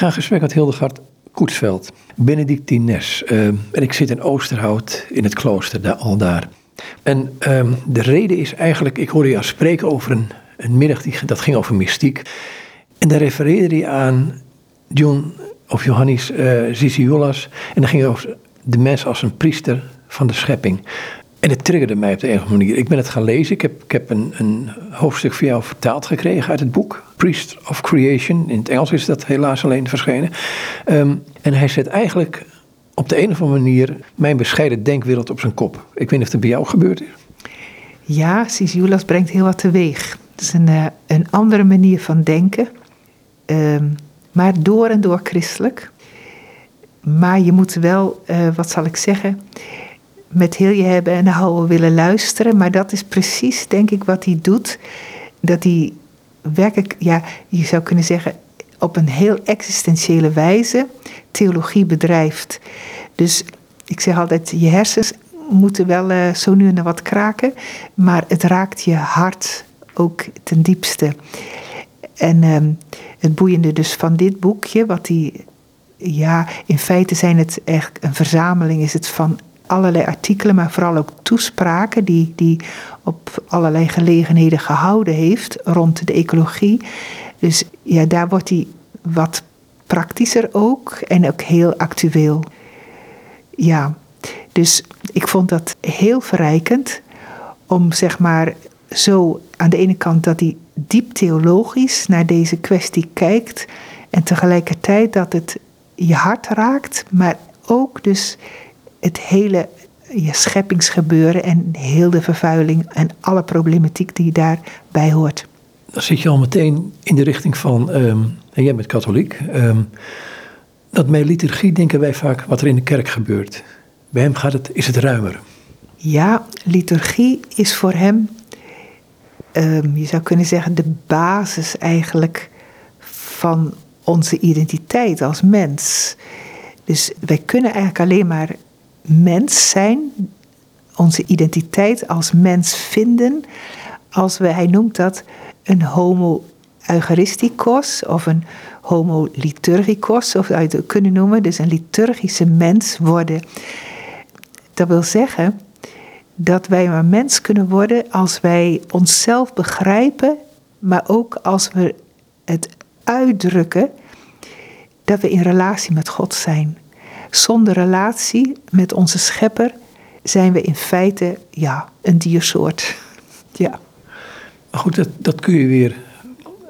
ga in gesprek met Hildegard Koetsveld, Benedictines. Uh, en ik zit in Oosterhout in het klooster, daar, al daar. En um, de reden is eigenlijk, ik hoorde je spreken over een, een middag die, dat ging over mystiek. En daar refereerde hij aan John of Johannes uh, Ziziolas. En dan ging het over de mens als een priester van de schepping. En het triggerde mij op de andere manier. Ik ben het gaan lezen. Ik heb, ik heb een, een hoofdstuk voor jou vertaald gekregen uit het boek. Priest of Creation. In het Engels is dat helaas alleen verschenen. Um, en hij zet eigenlijk op de een of andere manier mijn bescheiden denkwereld op zijn kop. Ik weet niet of het bij jou gebeurd is. Ja, Sisiulas brengt heel wat teweeg. Het is een, uh, een andere manier van denken. Um, maar door en door christelijk. Maar je moet wel, uh, wat zal ik zeggen met heel je hebben en houden willen luisteren. Maar dat is precies, denk ik, wat hij doet. Dat hij werkelijk, ja, je zou kunnen zeggen, op een heel existentiële wijze theologie bedrijft. Dus ik zeg altijd, je hersens moeten wel uh, zo nu en dan wat kraken, maar het raakt je hart ook ten diepste. En um, het boeiende dus van dit boekje, wat hij, ja, in feite zijn het echt een verzameling, is het van allerlei artikelen, maar vooral ook toespraken die, die op allerlei gelegenheden gehouden heeft rond de ecologie. Dus ja, daar wordt hij wat praktischer ook en ook heel actueel. Ja, dus ik vond dat heel verrijkend om zeg maar zo aan de ene kant dat hij diep theologisch naar deze kwestie kijkt en tegelijkertijd dat het je hart raakt, maar ook dus het hele je scheppingsgebeuren en heel de vervuiling en alle problematiek die daarbij hoort. Dan zit je al meteen in de richting van, um, en jij bent katholiek, um, dat met liturgie denken wij vaak wat er in de kerk gebeurt. Bij hem gaat het, is het ruimer. Ja, liturgie is voor hem, um, je zou kunnen zeggen, de basis eigenlijk van onze identiteit als mens. Dus wij kunnen eigenlijk alleen maar mens zijn, onze identiteit als mens vinden, als we, hij noemt dat een homo eucharisticos of een homo liturgicos, of je het kunnen noemen, dus een liturgische mens worden. Dat wil zeggen dat wij een mens kunnen worden als wij onszelf begrijpen, maar ook als we het uitdrukken dat we in relatie met God zijn. Zonder relatie met onze schepper zijn we in feite ja, een diersoort. Ja. Goed, dat, dat kun je weer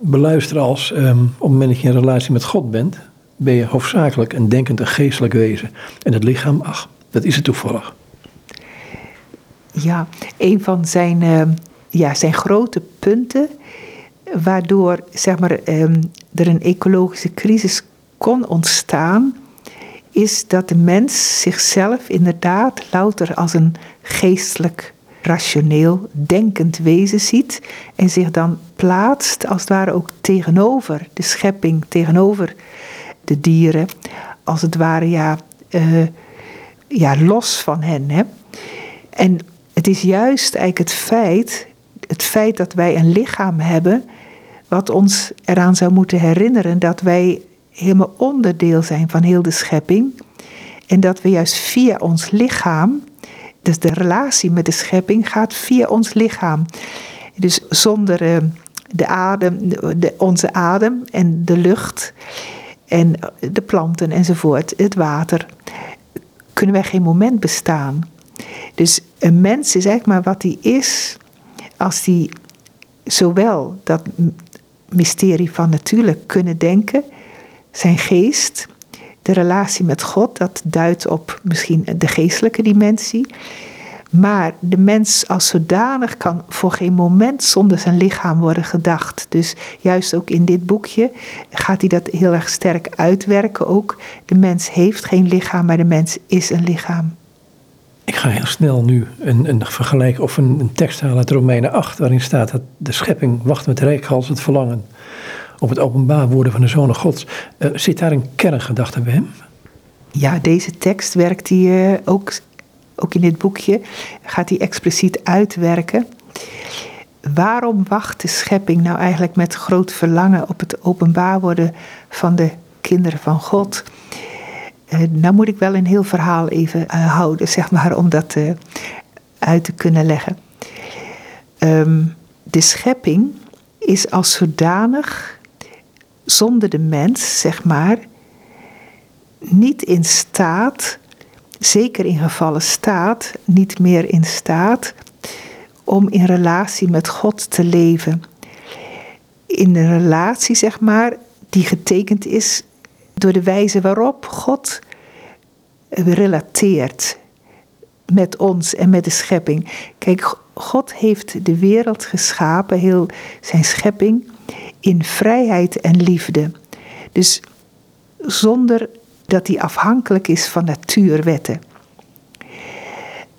beluisteren als um, op het moment dat je in relatie met God bent, ben je hoofdzakelijk een denkend en geestelijk wezen. En het lichaam, ach, dat is het toevallig. Ja, een van zijn, uh, ja, zijn grote punten, waardoor zeg maar, um, er een ecologische crisis kon ontstaan, is dat de mens zichzelf inderdaad louter als een geestelijk, rationeel, denkend wezen ziet en zich dan plaatst als het ware ook tegenover de schepping, tegenover de dieren, als het ware ja, uh, ja los van hen. Hè? En het is juist eigenlijk het feit, het feit dat wij een lichaam hebben, wat ons eraan zou moeten herinneren dat wij helemaal onderdeel zijn van heel de schepping. En dat we juist via ons lichaam, dus de relatie met de schepping gaat via ons lichaam. Dus zonder uh, de adem, de, onze adem en de lucht en de planten enzovoort, het water, kunnen wij geen moment bestaan. Dus een mens is eigenlijk maar wat hij is als hij zowel dat mysterie van natuurlijk kunnen denken zijn geest, de relatie met God, dat duidt op misschien de geestelijke dimensie. Maar de mens als zodanig kan voor geen moment zonder zijn lichaam worden gedacht. Dus juist ook in dit boekje gaat hij dat heel erg sterk uitwerken ook. De mens heeft geen lichaam, maar de mens is een lichaam. Ik ga heel snel nu een, een vergelijk of een, een tekst halen uit Romeinen 8, waarin staat dat de schepping wacht met rijkhals het verlangen op het openbaar worden van de Zoon Gods. Uh, zit daar een kerngedachte bij hem? Ja, deze tekst werkt hij ook, ook in dit boekje, gaat hij expliciet uitwerken. Waarom wacht de schepping nou eigenlijk met groot verlangen op het openbaar worden van de kinderen van God. Uh, nou moet ik wel een heel verhaal even uh, houden, zeg maar, om dat uit te kunnen leggen. Um, de schepping is als zodanig zonder de mens, zeg maar, niet in staat, zeker in gevallen staat, niet meer in staat om in relatie met God te leven. In een relatie, zeg maar, die getekend is door de wijze waarop God relateert met ons en met de schepping. Kijk, God heeft de wereld geschapen, heel zijn schepping, in vrijheid en liefde. Dus zonder dat hij afhankelijk is van natuurwetten.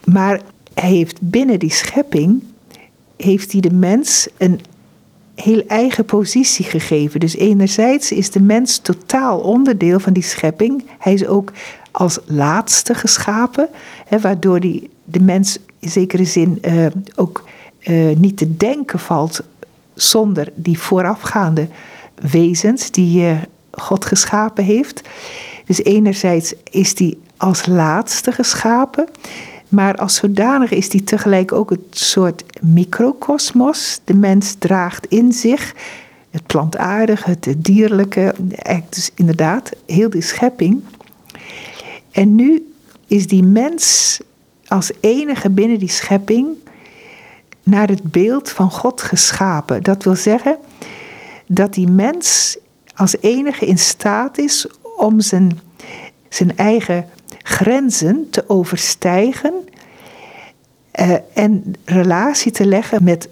Maar hij heeft binnen die schepping, heeft hij de mens een heel eigen positie gegeven. Dus enerzijds is de mens totaal onderdeel van die schepping. Hij is ook als laatste geschapen, hè, waardoor die, de mens in zekere zin uh, ook uh, niet te denken valt zonder die voorafgaande wezens die uh, God geschapen heeft. Dus enerzijds is die als laatste geschapen, maar als zodanig is die tegelijk ook een soort microcosmos. De mens draagt in zich het plantaardige, het dierlijke, dus inderdaad heel de schepping. En nu is die mens als enige binnen die schepping naar het beeld van God geschapen. Dat wil zeggen dat die mens als enige in staat is om zijn, zijn eigen grenzen te overstijgen uh, en relatie te leggen met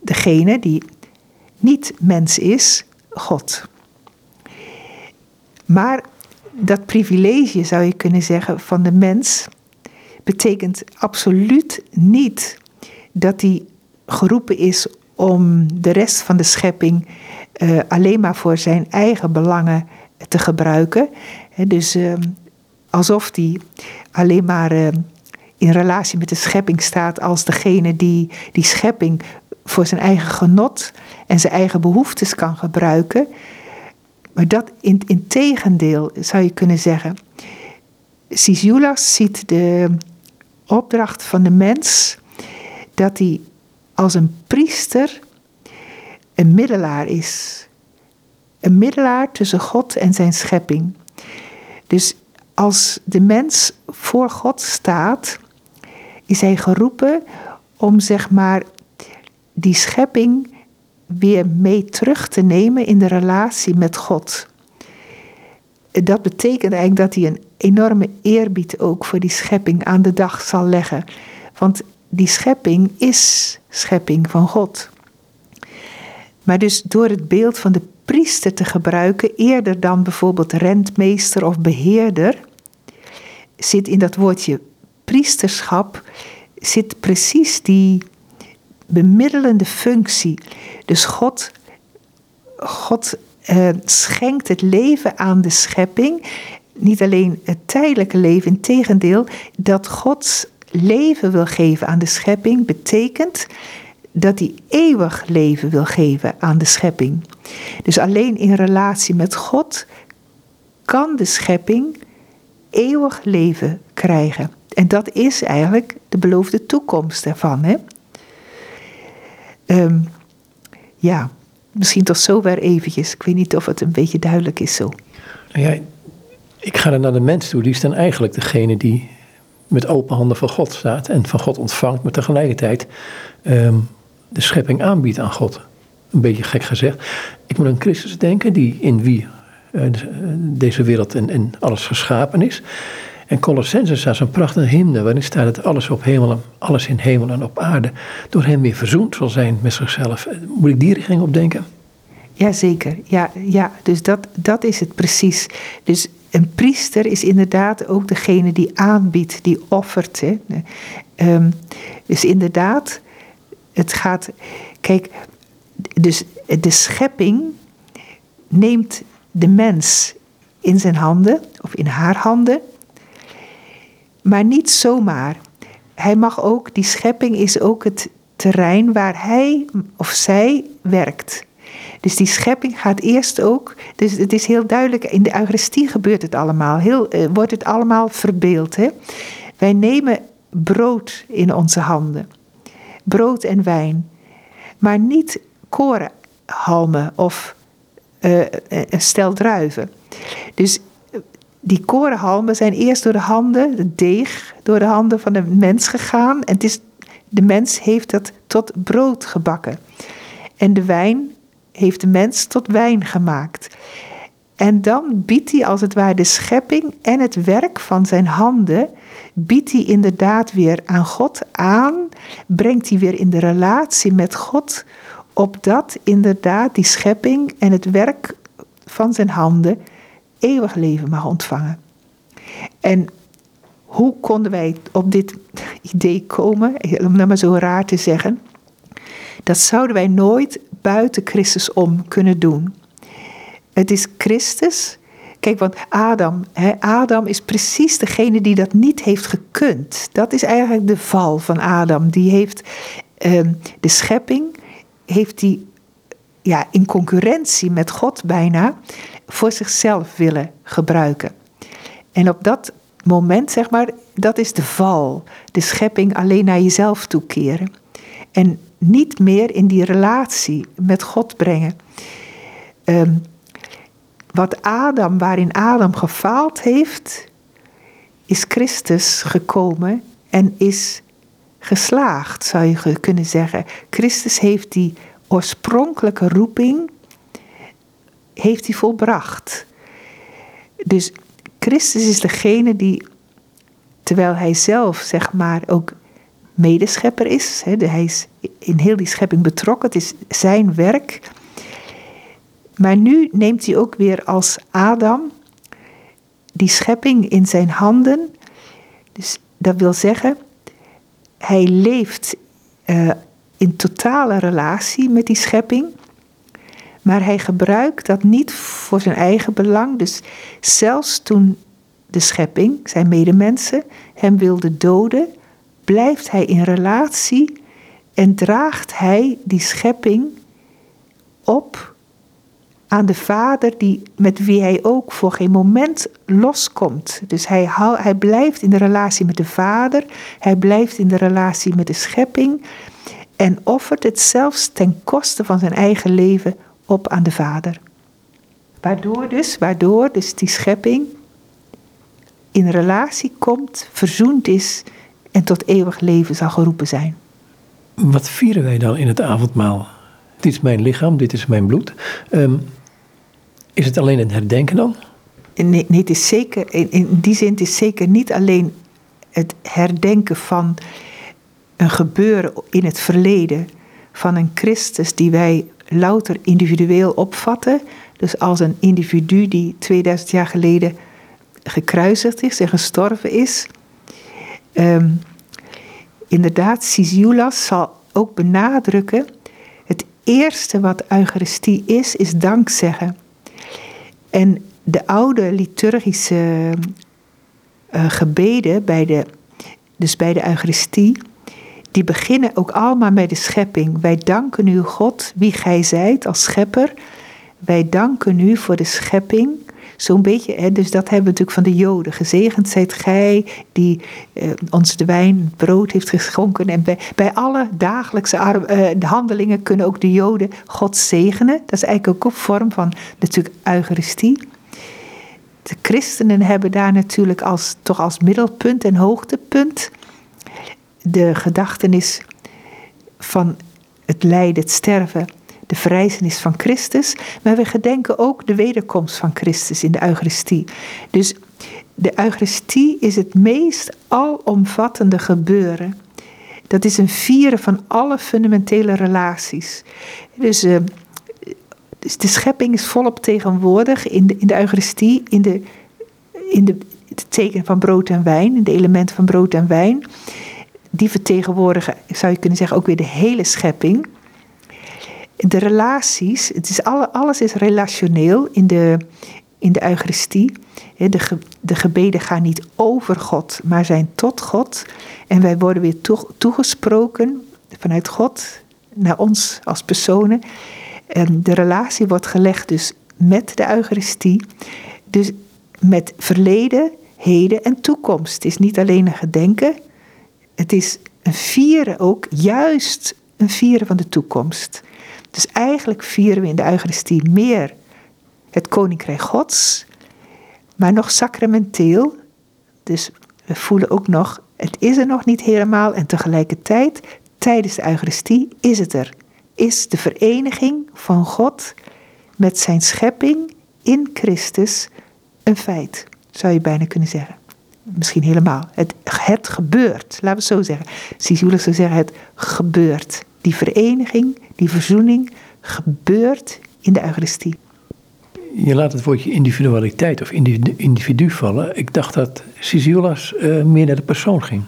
degene die niet mens is, God. Maar dat privilege, zou je kunnen zeggen, van de mens betekent absoluut niet dat hij geroepen is om de rest van de schepping uh, alleen maar voor zijn eigen belangen te gebruiken. Dus uh, alsof hij alleen maar uh, in relatie met de schepping staat als degene die die schepping voor zijn eigen genot en zijn eigen behoeftes kan gebruiken. Maar dat in, in tegendeel zou je kunnen zeggen. Sisiulas ziet de opdracht van de mens dat hij als een priester een middelaar is. Een middelaar tussen God en zijn schepping. Dus als de mens voor God staat, is hij geroepen om zeg maar die schepping weer mee terug te nemen in de relatie met God. Dat betekent eigenlijk dat hij een enorme eerbied ook voor die schepping aan de dag zal leggen. Want die schepping is schepping van God. Maar dus door het beeld van de priester te gebruiken, eerder dan bijvoorbeeld rentmeester of beheerder, zit in dat woordje priesterschap zit precies die bemiddelende functie. Dus God, God uh, schenkt het leven aan de schepping. Niet alleen het tijdelijke leven, in tegendeel, dat Gods leven wil geven aan de schepping, betekent dat hij eeuwig leven wil geven aan de schepping. Dus alleen in relatie met God kan de schepping eeuwig leven krijgen. En dat is eigenlijk de beloofde toekomst ervan. Hè? Um, ja, misschien tot zover eventjes. Ik weet niet of het een beetje duidelijk is zo. Nou ja, ik ga dan naar de mens toe. Die dan eigenlijk degene die met open handen voor God staat. En van God ontvangt, maar tegelijkertijd um, de schepping aanbiedt aan God. Een beetje gek gezegd. Ik moet aan Christus denken, die in wie uh, deze wereld en, en alles geschapen is. En Colossenses staat zo'n prachtige hymne waarin staat dat alles, op hemel, alles in hemel en op aarde door hem weer verzoend zal zijn met zichzelf. Moet ik die richting op denken? Jazeker, ja, ja dus dat, dat is het precies. Dus een priester is inderdaad ook degene die aanbiedt, die offert. Hè. Dus inderdaad, het gaat. Kijk, dus de schepping neemt de mens in zijn handen of in haar handen maar niet zomaar. Hij mag ook, die schepping is ook het terrein waar hij of zij werkt. Dus die schepping gaat eerst ook. Dus het is heel duidelijk, in de Eucharistie gebeurt het allemaal. Heel, eh, wordt het allemaal verbeeld. Hè? Wij nemen brood in onze handen. Brood en wijn. Maar niet korenhalmen of uh, druiven. Dus die korenhalmen zijn eerst door de handen, de deeg, door de handen van de mens gegaan. En het is, de mens heeft dat tot brood gebakken. En de wijn heeft de mens tot wijn gemaakt. En dan biedt hij als het ware de schepping en het werk van zijn handen, biedt hij inderdaad weer aan God aan, brengt hij weer in de relatie met God, opdat inderdaad die schepping en het werk van zijn handen eeuwig leven mag ontvangen. En hoe konden wij op dit idee komen, om dat maar zo raar te zeggen, dat zouden wij nooit buiten Christus om kunnen doen. Het is Christus. Kijk, want Adam, Adam is precies degene die dat niet heeft gekund. Dat is eigenlijk de val van Adam. Die heeft ehm, de schepping, heeft die ja, in concurrentie met God bijna voor zichzelf willen gebruiken. En op dat moment, zeg maar, dat is de val. De schepping alleen naar jezelf toekeren. En niet meer in die relatie met God brengen. Ehm, wat Adam, waarin Adam gefaald heeft, is Christus gekomen en is geslaagd, zou je kunnen zeggen. Christus heeft die oorspronkelijke roeping heeft hij volbracht. Dus Christus is degene die, terwijl hij zelf zeg maar ook medeschepper is, hij is in heel die schepping betrokken, het is zijn werk. Maar nu neemt hij ook weer als Adam die schepping in zijn handen. Dus dat wil zeggen, hij leeft uh, in totale relatie met die schepping. Maar hij gebruikt dat niet voor zijn eigen belang. Dus zelfs toen de schepping, zijn medemensen, hem wilde doden, blijft hij in relatie en draagt hij die schepping op aan de Vader, die, met wie hij ook voor geen moment loskomt. Dus hij, hij blijft in de relatie met de Vader, hij blijft in de relatie met de schepping en offert het zelfs ten koste van zijn eigen leven op aan de Vader. Waardoor dus, waardoor dus die schepping in relatie komt, verzoend is en tot eeuwig leven zal geroepen zijn. Wat vieren wij dan in het avondmaal? Dit is mijn lichaam, dit is mijn bloed. Ehm, is het alleen het herdenken dan? Nee, nee het is zeker, in, in die zin het is zeker niet alleen het herdenken van een gebeuren in het verleden, van een Christus die wij louter individueel opvatten. Dus als een individu die 2000 jaar geleden gekruisigd is en gestorven is. Um, inderdaad, Sisiulas zal ook benadrukken: het eerste wat Eucharistie is, is dankzeggen. En de oude liturgische uh, gebeden, bij de, dus bij de Eucharistie, die beginnen ook allemaal met de schepping. Wij danken u, God, wie gij zijt als schepper. Wij danken u voor de schepping. Zo'n beetje, hè, dus dat hebben we natuurlijk van de Joden. Gezegend zijt gij die eh, ons de wijn, brood heeft geschonken. En bij, alle dagelijkse uh, handelingen kunnen ook de Joden God zegenen. Dat is eigenlijk ook een vorm van natuurlijk Eucharistie. De christenen hebben daar natuurlijk als, toch als middelpunt en hoogtepunt de gedachtenis van het lijden, het sterven, de verrijzenis van Christus, maar we gedenken ook de wederkomst van Christus in de Eucharistie. Dus de Eucharistie is het meest alomvattende gebeuren. Dat is een vieren van alle fundamentele relaties. Dus, uh, dus de schepping is volop tegenwoordig in de, in de Eucharistie, in de, in de, het teken van brood en wijn, in de elementen van brood en wijn die vertegenwoordigen, zou je kunnen zeggen, ook weer de hele schepping. De relaties, het is alle, alles is relationeel in de, in de Eucharistie. De, de gebeden gaan niet over God, maar zijn tot God. En wij worden weer toegesproken vanuit God naar ons als personen. En de relatie wordt gelegd dus met de Eucharistie. Dus met verleden, heden en toekomst. Het is niet alleen een gedenken. Het is een vieren ook, juist een vieren van de toekomst. Dus eigenlijk vieren we in de Eucharistie meer het Koninkrijk Gods, maar nog sacramenteel. Dus we voelen ook nog, het is er nog niet helemaal en tegelijkertijd, tijdens de Eucharistie is het er. Is de vereniging van God met zijn schepping in Christus een feit, zou je bijna kunnen zeggen. Misschien helemaal. Het, het gebeurt, laten we het zo zeggen. Sisula zou zeggen, het gebeurt. Die vereniging, die verzoening gebeurt in de Eucharistie. Je laat het woordje individualiteit of individu, vallen. Ik dacht dat Sisiulas uh, meer naar de persoon ging.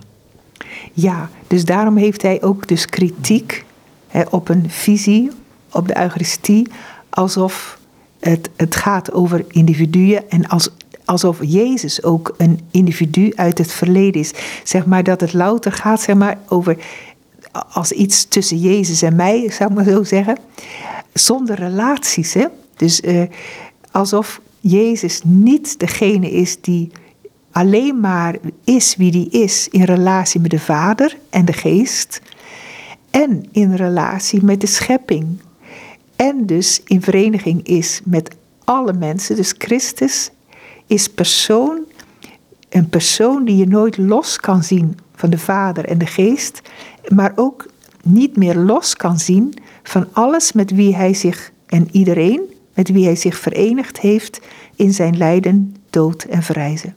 Ja, dus daarom heeft hij ook dus kritiek hè, op een visie op de Eucharistie, alsof het, het gaat over individuen en als, alsof Jezus ook een individu uit het verleden is. Zeg maar dat het louter gaat zeg maar, over als iets tussen Jezus en mij, zou ik maar zo zeggen. Zonder relaties. Hè? Dus uh, alsof Jezus niet degene is die alleen maar is wie die is in relatie met de Vader en de Geest. En in relatie met de schepping. En dus in vereniging is met alle mensen. Dus Christus is persoon, een persoon die je nooit los kan zien van de Vader en de Geest, maar ook niet meer los kan zien van alles met wie hij zich en iedereen met wie hij zich verenigd heeft in zijn lijden, dood en verrijzen.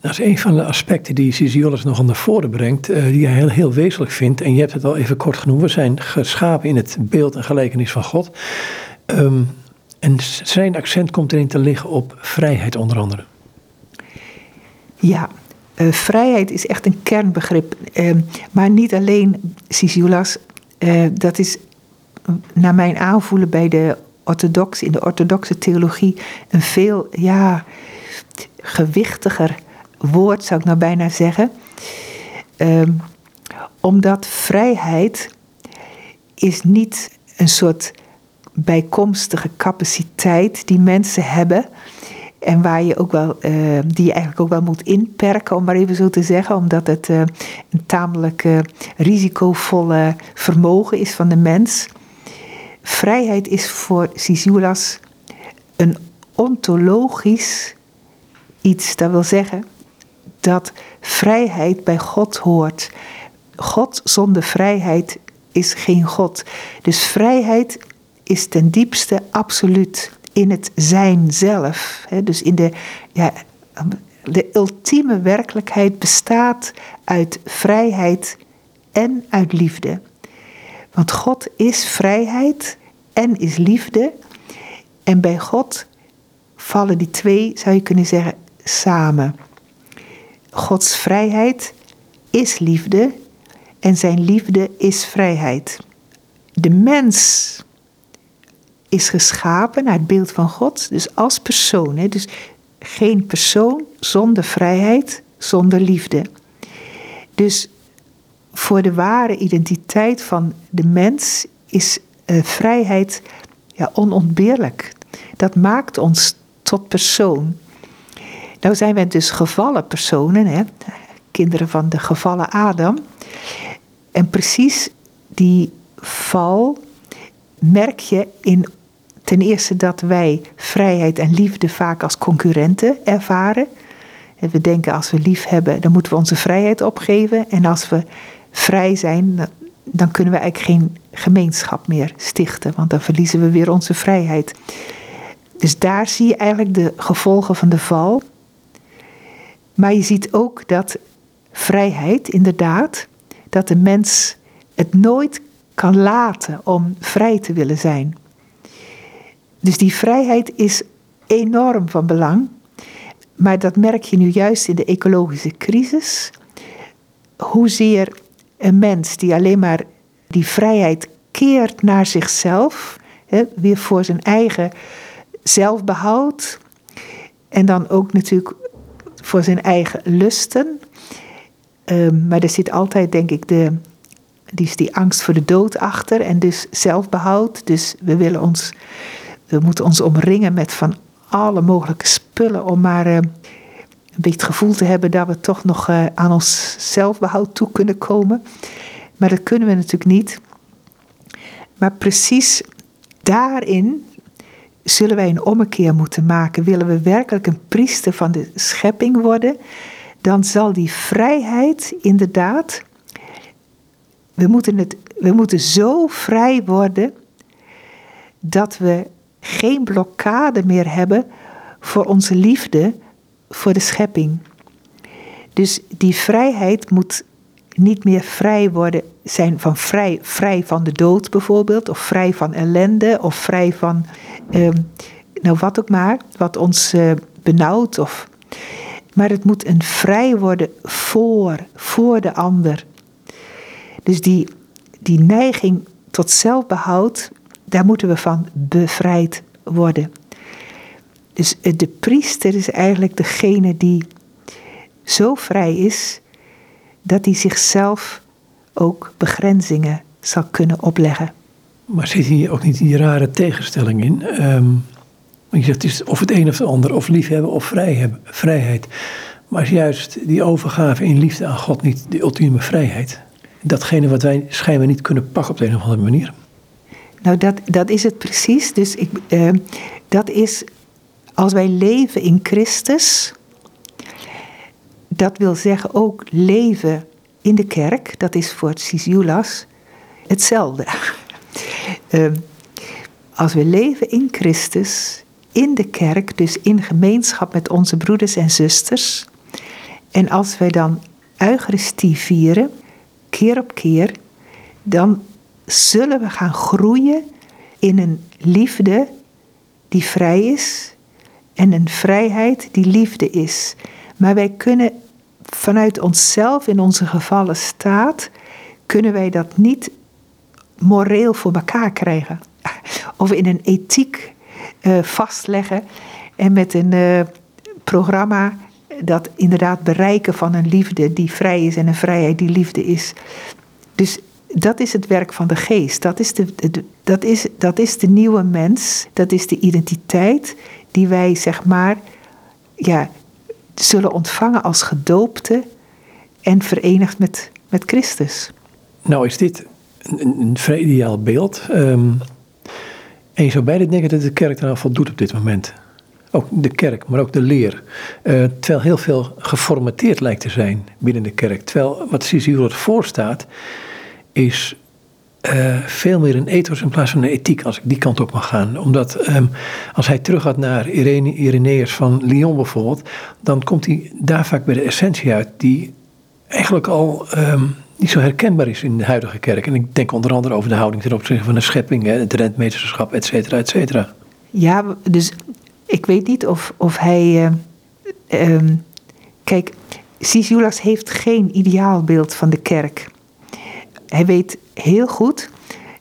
Dat is een van de aspecten die Sisiolus nog naar voren brengt, uh, die hij heel, heel wezenlijk vindt. En je hebt het al even kort genoemd. We zijn geschapen in het beeld en gelijkenis van God. Um, en zijn accent komt erin te liggen op vrijheid onder andere. Ja, uh, vrijheid is echt een kernbegrip. Uh, maar niet alleen Sisiulas. Uh, dat is naar mijn aanvoelen bij de orthodox, in de orthodoxe theologie een veel ja, gewichtiger woord, zou ik nou bijna zeggen. Um, omdat vrijheid is niet een soort bijkomstige capaciteit die mensen hebben. En waar je ook wel, uh, die je eigenlijk ook wel moet inperken, om maar even zo te zeggen, omdat het uh, een tamelijk uh, risicovolle vermogen is van de mens. Vrijheid is voor Sisiulas een ontologisch iets. Dat wil zeggen dat vrijheid bij God hoort. God zonder vrijheid is geen God. Dus vrijheid is ten diepste absoluut in het zijn zelf. Dus in de, ja, de ultieme werkelijkheid bestaat uit vrijheid en uit liefde. Want God is vrijheid en is liefde. En bij God vallen die twee, zou je kunnen zeggen, samen. Gods vrijheid is liefde en zijn liefde is vrijheid. De mens is geschapen naar het beeld van God, dus als persoon. Hè? Dus geen persoon zonder vrijheid, zonder liefde. Dus voor de ware identiteit van de mens is uh, vrijheid ja, onontbeerlijk. Dat maakt ons tot persoon. Nou zijn wij dus gevallen personen, hè? kinderen van de gevallen Adam. En precies die val merk je in ten eerste dat wij vrijheid en liefde vaak als concurrenten ervaren. We denken als we lief hebben, dan moeten we onze vrijheid opgeven. En als we vrij zijn, dan kunnen we eigenlijk geen gemeenschap meer stichten, want dan verliezen we weer onze vrijheid. Dus daar zie je eigenlijk de gevolgen van de val. Maar je ziet ook dat vrijheid, inderdaad, dat de mens het nooit kan laten om vrij te willen zijn. Dus die vrijheid is enorm van belang. Maar dat merk je nu juist in de ecologische crisis. Hoezeer een mens die alleen maar die vrijheid keert naar zichzelf, hè, weer voor zijn eigen zelfbehoud en dan ook natuurlijk voor zijn eigen lusten. Um, maar er zit altijd, denk ik, de, die die angst voor de dood achter en dus zelfbehoud. Dus we willen ons, we moeten ons omringen met van alle mogelijke spullen om maar uh, een beetje het gevoel te hebben dat we toch nog uh, aan ons zelfbehoud toe kunnen komen. Maar dat kunnen we natuurlijk niet. Maar precies daarin zullen wij een ommekeer moeten maken. Willen we werkelijk een priester van de schepping worden, dan zal die vrijheid inderdaad. We moeten, het, we moeten zo vrij worden dat we geen blokkade meer hebben voor onze liefde voor de schepping. Dus die vrijheid moet niet meer vrij worden, zijn van vrij, vrij van de dood bijvoorbeeld, of vrij van ellende, of vrij van, ehm, nou wat ook maar, wat ons uh, benauwt. Of, maar het moet een vrij worden voor, voor de ander. Dus die, die neiging tot zelfbehoud, daar moeten we van bevrijd worden. Dus de priester is eigenlijk degene die zo vrij is dat hij zichzelf ook begrenzingen zal kunnen opleggen. Maar zit hier ook niet die rare tegenstelling in? Um, je zegt het is of het een of het ander, of liefhebben of vrijheid. Maar is juist die overgave in liefde aan God niet de ultieme vrijheid? Datgene wat wij schijnbaar niet kunnen pakken op de een of andere manier. Nou, dat, dat is het precies. Dus ik, uh, dat is als wij leven in Christus, dat wil zeggen ook leven in de kerk, dat is voor Sisiulas hetzelfde. Ehm, als we leven in Christus, in de kerk, dus in gemeenschap met onze broeders en zusters, en als wij dan Eucharistie vieren, keer op keer, dan zullen we gaan groeien in een liefde die vrij is en een vrijheid die liefde is. Maar wij kunnen vanuit onszelf in onze gevallen staat, kunnen wij dat niet moreel voor elkaar krijgen. Of in een ethiek uh, vastleggen en met een uh, programma dat inderdaad bereiken van een liefde die vrij is en een vrijheid die liefde is. Dus dat is het werk van de geest. Dat is de, dat is, dat is de nieuwe mens. Dat is de identiteit die wij, zeg maar, ja, zullen ontvangen als gedoopte en verenigd met, met Christus. Nou is dit een, een vrij ideaal beeld. Um, en je zou beide denken dat de kerk eraan voldoet op dit moment. Ook de kerk, maar ook de leer. Uh, terwijl heel veel geformateerd lijkt te zijn binnen de kerk. Terwijl wat Cicero voorstaat, is uh, veel meer een ethos in plaats van een ethiek, als ik die kant op mag gaan. Omdat um, als hij terug gaat naar Irene, Irenaeus van Lyon bijvoorbeeld, dan komt hij daar vaak bij de essentie uit, die eigenlijk al um, niet zo herkenbaar is in de huidige kerk. En ik denk onder andere over de houding ten opzichte van de schepping, het rentmeesterschap, et cetera, et cetera. Ja, dus ik weet niet of, of hij. Uh, um, kijk, Sisulas heeft geen ideaalbeeld van de kerk. Hij weet heel goed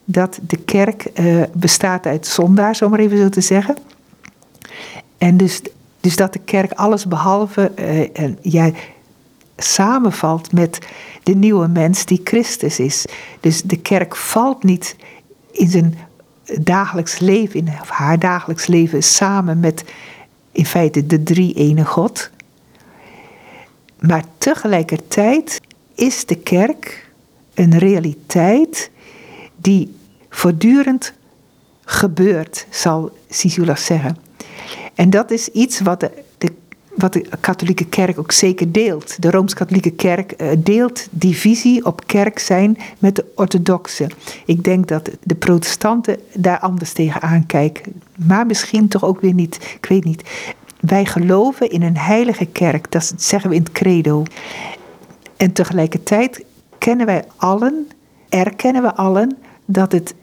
dat de kerk uh, bestaat uit zondaars, om maar even zo te zeggen. En dus, dus dat de kerk alles behalve uh, en, samenvalt met de nieuwe mens die Christus is. Dus de kerk valt niet in zijn dagelijks leven, in haar dagelijks leven, samen met in feite de drie ene God. Maar tegelijkertijd is de kerk een realiteit die voortdurend gebeurt, zal Sisulas zeggen. En dat is iets wat de, de, wat de katholieke kerk ook zeker deelt. De Rooms-Katholieke kerk uh, deelt die visie op kerk zijn met de orthodoxe. Ik denk dat de protestanten daar anders tegen aankijken. Maar misschien toch ook weer niet. Ik weet niet. Wij geloven in een heilige kerk, dat zeggen we in het credo. En tegelijkertijd kennen wij allen, erkennen we allen dat het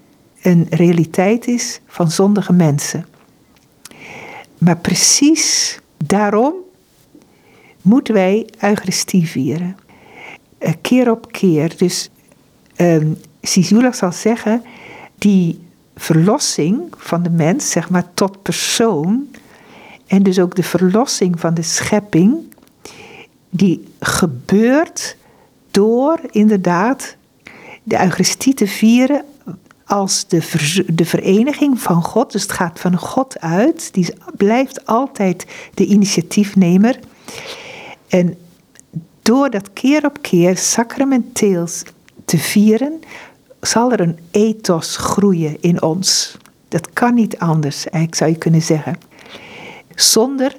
een realiteit is van zondige mensen. Maar precies daarom moeten wij Eucharistie vieren. Eh, keer op keer. Dus um, Sisula zal zeggen, die verlossing van de mens, zeg maar tot persoon, en dus ook de verlossing van de schepping, die gebeurt door inderdaad de Eucharistie te vieren als de, de vereniging van God. Dus het gaat van God uit. Die blijft altijd de initiatiefnemer. En door dat keer op keer sacramenteel te vieren, zal er een ethos groeien in ons. Dat kan niet anders, eigenlijk zou je kunnen zeggen. Zonder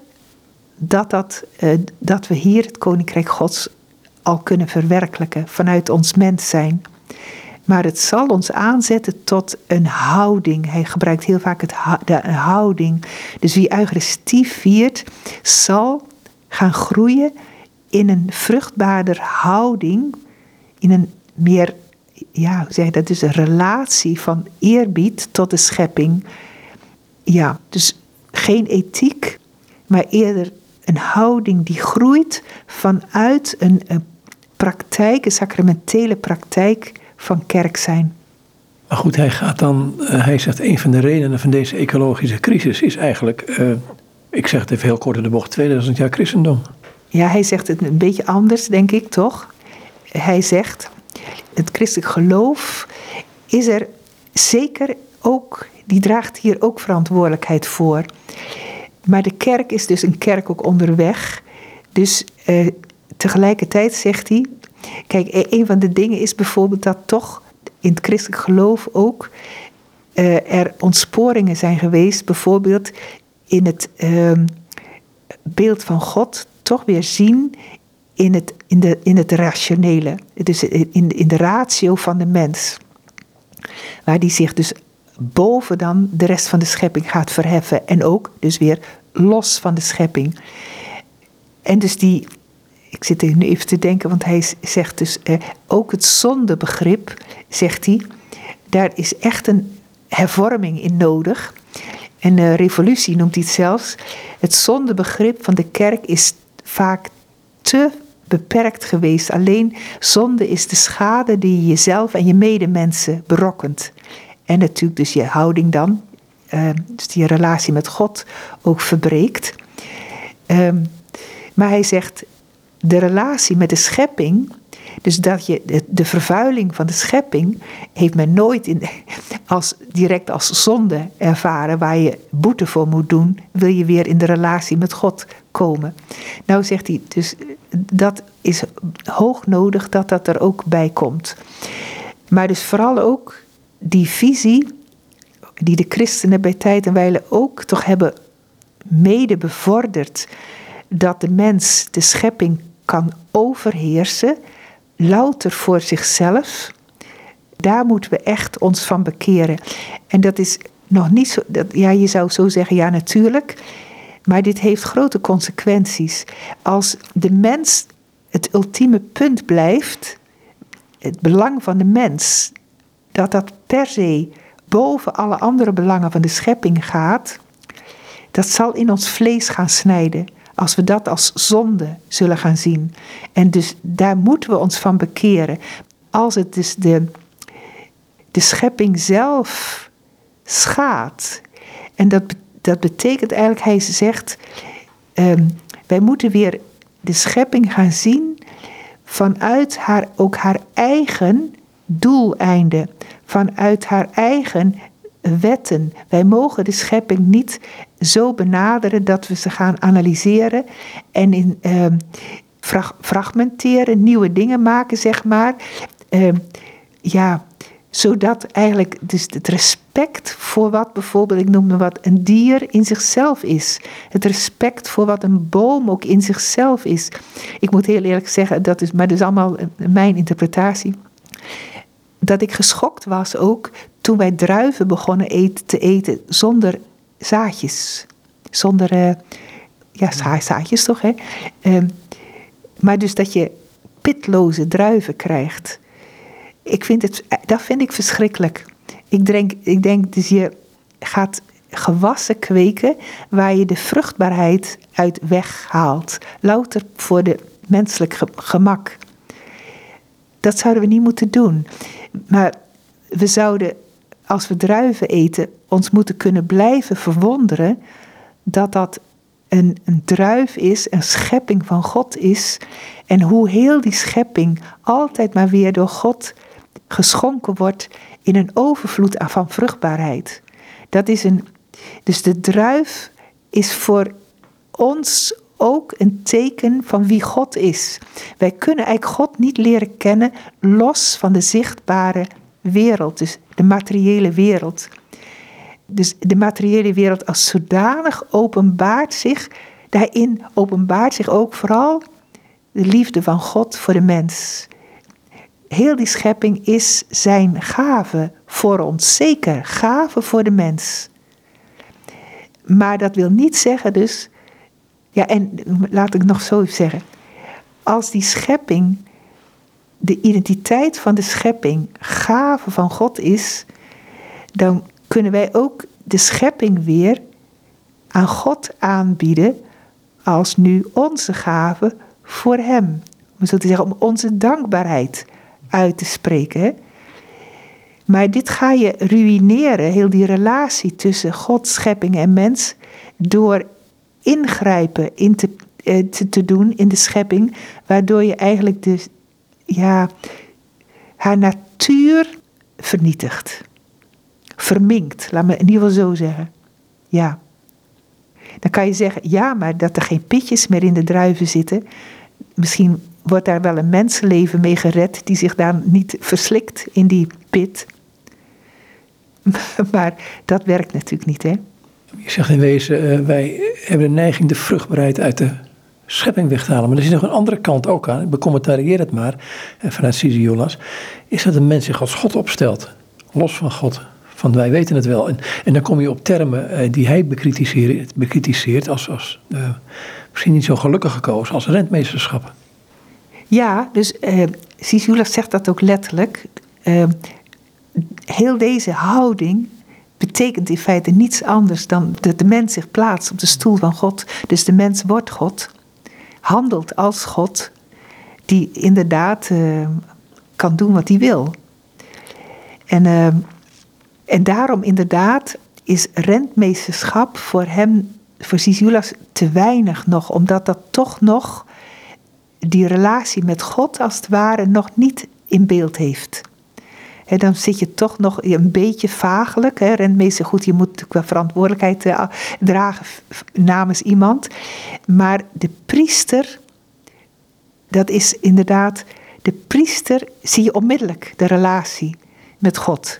dat, dat, uh, dat we hier het Koninkrijk Gods al kunnen verwerkelijken vanuit ons mens zijn. Maar het zal ons aanzetten tot een houding. Hij gebruikt heel vaak het, de houding. Dus wie Eucharistie viert, zal gaan groeien in een vruchtbaarder houding. In een meer, ja, hoe zeg je dat? Dus een relatie van eerbied tot de schepping. Ja, dus geen ethiek, maar eerder een houding die groeit vanuit een, een praktijk, een sacramentele praktijk van kerk zijn. Maar goed, hij gaat dan, uh, hij zegt een van de redenen van deze ecologische crisis is eigenlijk, uh, ik zeg het even heel kort in de bocht, 2000 jaar christendom. Ja, hij zegt het een beetje anders, denk ik toch? Hij zegt, het christelijk geloof is er zeker ook, die draagt hier ook verantwoordelijkheid voor. Maar de kerk is dus een kerk ook onderweg. Dus uh, tegelijkertijd zegt hij, Kijk, e- een van de dingen is bijvoorbeeld dat toch in het christelijk geloof ook uh, er ontsporingen zijn geweest, bijvoorbeeld in het uh, beeld van God toch weer zien in het, in de, in het rationele, dus in, in de ratio van de mens. Waar die zich dus boven dan de rest van de schepping gaat verheffen en ook dus weer los van de schepping. En dus die, ik zit er nu even te denken, want hij zegt dus eh, ook het zondebegrip, zegt hij, daar is echt een hervorming in nodig. En uh, revolutie noemt hij het zelfs. Het zondebegrip van de kerk is vaak te beperkt geweest. Alleen zonde is de schade die je jezelf en je medemensen berokkent. En natuurlijk dus je houding dan, uh, dus die relatie met God ook verbreekt. Um, maar hij zegt, de relatie met de schepping, dus dat je de, vervuiling van de schepping, heeft men nooit in, als, direct als zonde ervaren, waar je boete voor moet doen, wil je weer in de relatie met God komen. Nou zegt hij, dus dat is hoog nodig dat dat er ook bij komt. Maar dus vooral ook die visie, die de christenen bij tijd en wijle ook toch hebben mede bevorderd dat de mens de schepping kan overheersen, louter voor zichzelf. Daar moeten we echt ons van bekeren. En dat is nog niet zo. Dat, ja, je zou zo zeggen, ja, natuurlijk. Maar dit heeft grote consequenties. Als de mens het ultieme punt blijft, het belang van de mens, dat dat per se boven alle andere belangen van de schepping gaat, dat zal in ons vlees gaan snijden. Als we dat als zonde zullen gaan zien. En dus daar moeten we ons van bekeren. Als het dus de, de schepping zelf schaadt. En dat, dat betekent eigenlijk, hij zegt, um, wij moeten weer de schepping gaan zien vanuit haar, ook haar eigen doeleinde. Vanuit haar eigen wetten. Wij mogen de schepping niet zo benaderen dat we ze gaan analyseren en in, uh, fragmenteren, nieuwe dingen maken, zeg maar. Uh, ja, zodat eigenlijk dus het respect voor wat bijvoorbeeld, ik noemde wat, een dier in zichzelf is. Het respect voor wat een boom ook in zichzelf is. Ik moet heel eerlijk zeggen, dat is, maar dat is allemaal mijn interpretatie dat ik geschokt was ook toen wij druiven begonnen eten, te eten zonder zaadjes. Zonder, uh, ja, zaadjes toch, hè? Uh, maar dus dat je pitloze druiven krijgt. Ik vind het, dat vind ik verschrikkelijk. Ik denk, ik denk dus je gaat gewassen kweken waar je de vruchtbaarheid uit weghaalt. Louter voor de menselijk gemak. Dat zouden we niet moeten doen. Maar we zouden, als we druiven eten, ons moeten kunnen blijven verwonderen dat dat een, een druif is, een schepping van God is. En hoe heel die schepping altijd maar weer door God geschonken wordt in een overvloed van vruchtbaarheid. Dat is een, dus de druif is voor ons ook een teken van wie God is. Wij kunnen eigenlijk God niet leren kennen los van de zichtbare wereld, dus de materiële wereld. Dus de materiële wereld als zodanig openbaart zich, daarin openbaart zich ook vooral de liefde van God voor de mens. Heel die schepping is zijn gave voor ons, zeker gave voor de mens. Maar dat wil niet zeggen dus, ja en laat ik nog zo zeggen, als die schepping, de identiteit van de schepping gave van God is, dan kunnen wij ook de schepping weer aan God aanbieden als nu onze gave voor Hem. Om zo te zeggen, om onze dankbaarheid uit te spreken. Maar dit ga je ruïneren, heel die relatie tussen God, schepping en mens, door ingrijpen in te, eh, te, te doen in de schepping, waardoor je eigenlijk de, ja, haar natuur vernietigt. Verminkt, laat me in ieder geval zo zeggen. Ja. Dan kan je zeggen, ja, maar dat er geen pitjes meer in de druiven zitten. Misschien wordt daar wel een mensenleven mee gered die zich daar niet verslikt in die pit. Maar dat werkt natuurlijk niet, hè? Je zegt in wezen, uh, wij hebben de neiging de vruchtbaarheid uit de schepping weg te halen. Maar er zit nog een andere kant ook aan. Ik becommentarieer het maar, uh, vanuit Sisiolas. Is dat een mens zich als God opstelt. Los van God. Van wij weten het wel. En, en dan kom je op termen uh, die hij bekritiseert, bekritiseert als, als misschien niet zo gelukkig gekozen, als rentmeesterschappen. Ja, dus uh, Sisoulas zegt dat ook letterlijk. Uh, heel deze houding betekent in feite niets anders dan dat de mens zich plaatst op de stoel van God. Dus de mens wordt God, handelt als God, die inderdaad uh, kan doen wat hij wil. En, uh, en daarom inderdaad is rentmeesterschap voor hem, voor Sisoulas, te weinig nog, omdat dat toch nog die relatie met God als het ware nog niet in beeld heeft. Dan zit je toch nog een beetje vagelijk. He, rentmeester, goed, je moet natuurlijk wel verantwoordelijkheid uh, dragen namens iemand. Maar de priester, dat is inderdaad, de priester zie je onmiddellijk de relatie met God.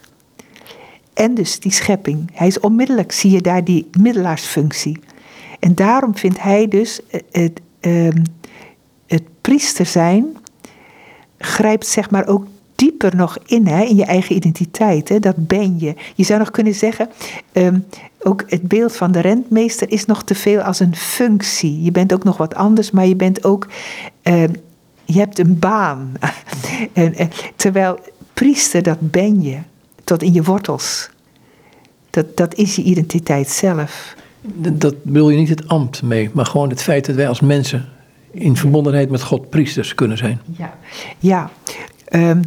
En dus die schepping. Hij is onmiddellijk, zie je daar die middelaarsfunctie. En daarom vindt hij dus het, het, ehm, het priester zijn, grijpt zeg maar ook dieper nog in, hè, in je eigen identiteit. Hè, dat ben je. Je zou nog kunnen zeggen, um, ook het beeld van de rentmeester is nog te veel als een functie. Je bent ook nog wat anders, maar je bent ook, um, je hebt een baan. en, en, terwijl priester, dat ben je, tot in je wortels. Dat, dat is je identiteit zelf. Dat wil je niet het ambt mee, maar gewoon het feit dat wij als mensen in verbondenheid met God priesters kunnen zijn. Ja, ja. Um,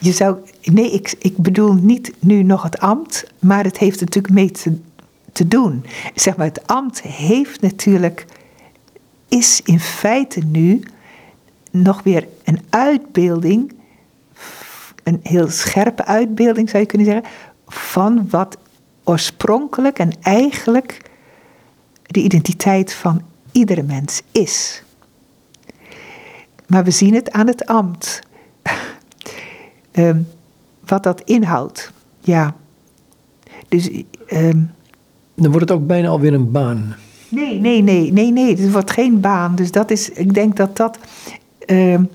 je zou, nee, ik, ik bedoel niet nu nog het ambt, maar het heeft natuurlijk mee te, te doen. Zeg maar, het ambt heeft natuurlijk, is in feite nu nog weer een uitbeelding, een heel scherpe uitbeelding zou je kunnen zeggen, van wat oorspronkelijk en eigenlijk de identiteit van iedere mens is. Maar we zien het aan het ambt. Um, wat dat inhoudt. Ja. Dus. Um, Dan wordt het ook bijna alweer een baan. Nee, nee, nee, nee, nee. Het wordt geen baan. Dus dat is. Ik denk dat dat. Um,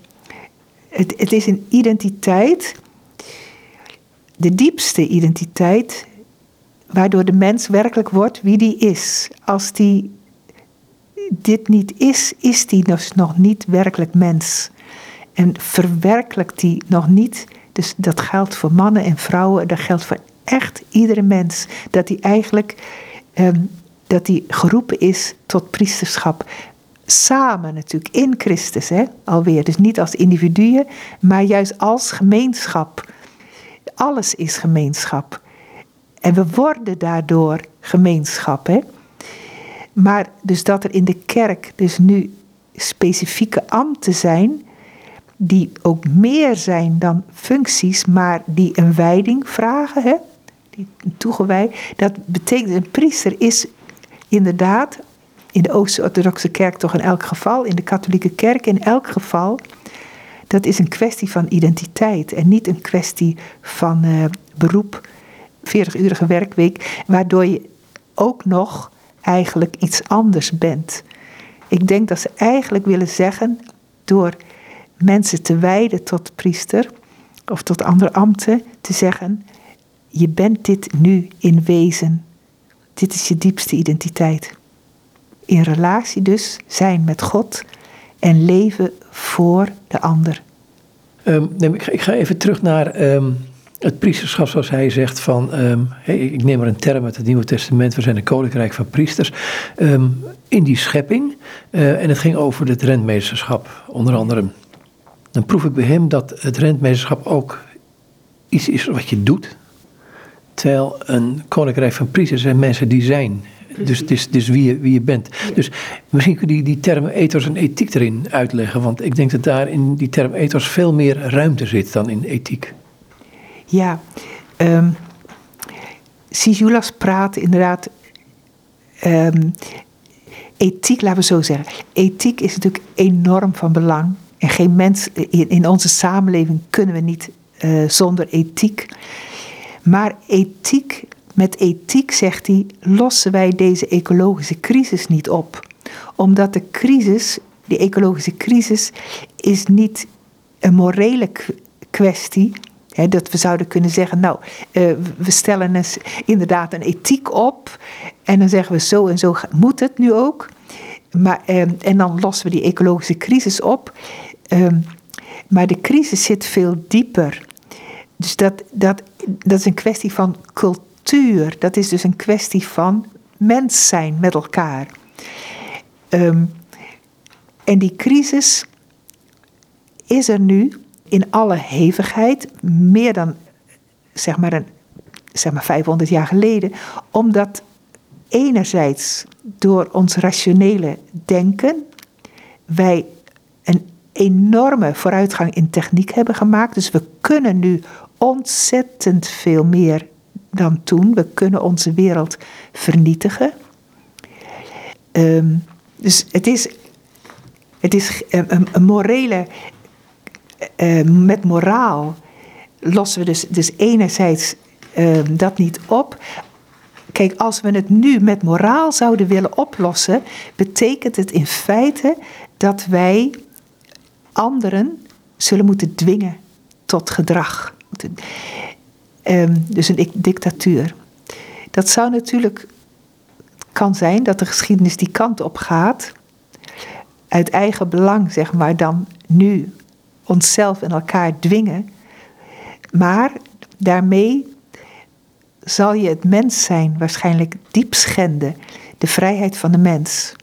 het, het is een identiteit. De diepste identiteit. Waardoor de mens werkelijk wordt wie die is. Als die dit niet is, is die dus nog niet werkelijk mens. En verwerkelijkt die nog niet dus dat geldt voor mannen en vrouwen, dat geldt voor echt iedere mens. Dat hij eigenlijk um, dat hij geroepen is tot priesterschap. Samen natuurlijk, in Christus hè, alweer. Dus niet als individuen, maar juist als gemeenschap. Alles is gemeenschap. En we worden daardoor gemeenschap. Hè? Maar dus dat er in de kerk dus nu specifieke ambten zijn, die ook meer zijn dan functies, maar die een wijding vragen, hè? die toegewijd. Dat betekent, een priester is inderdaad in de Oost-Orthodoxe kerk toch in elk geval, in de katholieke kerk in elk geval, dat is een kwestie van identiteit en niet een kwestie van uh, beroep, 40-urige werkweek, waardoor je ook nog eigenlijk iets anders bent. Ik denk dat ze eigenlijk willen zeggen, door mensen te wijden tot priester of tot andere ambten, te zeggen: Je bent dit nu in wezen. Dit is je diepste identiteit. In relatie dus zijn met God en leven voor de ander. Um, ik, ga, even terug naar um, het priesterschap, zoals hij zegt. Van, um, hey, ik neem maar een term uit het Nieuwe Testament. We zijn een koninkrijk van priesters. in die schepping. Uh, en het ging over het rentmeesterschap, onder andere. Dan proef ik bij hem dat het rentmeesterschap ook iets is wat je doet. Terwijl een koninkrijk van priesters zijn mensen die zijn. Dus het is, dus wie, je, wie je bent. Dus misschien kun je die, die termen ethos en ethiek erin uitleggen. Want ik denk dat daar in die term ethos veel meer ruimte zit dan in ethiek. Ja, um, Sijulas praat inderdaad. Um, ethiek, laten we zo zeggen. Ethiek is natuurlijk enorm van belang. En geen mens in, in onze samenleving kunnen we niet uh, zonder ethiek. Maar ethiek met ethiek, zegt hij, lossen wij deze ecologische crisis niet op. Omdat de crisis, die ecologische crisis, is niet een morele kwestie. Hè, dat we zouden kunnen zeggen, nou, uh, we stellen eens inderdaad een ethiek op. En dan zeggen we zo en zo moet het nu ook. Maar, uh, en dan lossen we die ecologische crisis op. Uh, maar de crisis zit veel dieper. Dus dat, dat, dat is een kwestie van cultuur. Dat is dus een kwestie van mens zijn met elkaar. Um, en die crisis is er nu in alle hevigheid, meer dan zeg maar, een, zeg maar 500 jaar geleden, omdat enerzijds door ons rationele denken wij enorme vooruitgang in techniek hebben gemaakt. Dus we kunnen nu ontzettend veel meer dan toen. We kunnen onze wereld vernietigen. Um, dus het is, het is een, morele. Uh, met moraal lossen we dus, dus enerzijds uh, dat niet op. Kijk, als we het nu met moraal zouden willen oplossen, betekent het in feite dat wij anderen zullen moeten dwingen tot gedrag. Ehm, dus een dictatuur. Dat zou natuurlijk, kan zijn dat de geschiedenis die kant op gaat. Uit eigen belang, zeg maar, dan nu onszelf en elkaar dwingen. Maar daarmee zal je het mens zijn waarschijnlijk diep schenden. De vrijheid van de mens.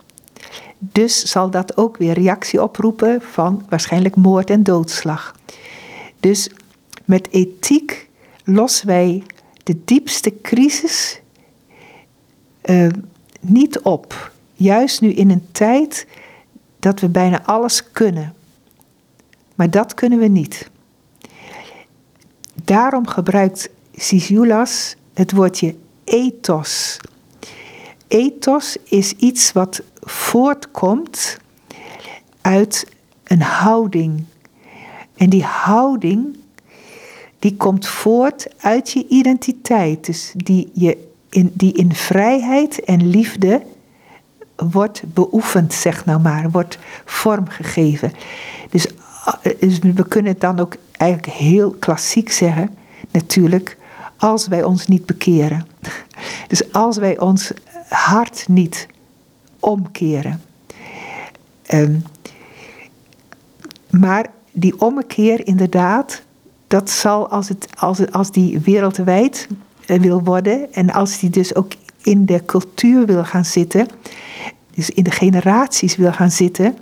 Dus zal dat ook weer reactie oproepen van waarschijnlijk moord en doodslag. Dus met ethiek lossen wij de diepste crisis uh, niet op. Juist nu in een tijd dat we bijna alles kunnen. Maar dat kunnen we niet. Daarom gebruikt Sisiulas het woordje ethos. Ethos is iets wat voortkomt uit een houding. En die houding die komt voort uit je identiteit. Dus die, je in, die in vrijheid en liefde wordt beoefend, zeg nou maar, wordt vormgegeven. Dus, dus we kunnen het dan ook eigenlijk heel klassiek zeggen, natuurlijk, als wij ons niet bekeren. Dus als wij ons hart niet omkeren. Um, maar die ommekeer inderdaad, dat zal als, het, als, als die wereldwijd eh, wil worden en als die dus ook in de cultuur wil gaan zitten, dus in de generaties wil gaan zitten,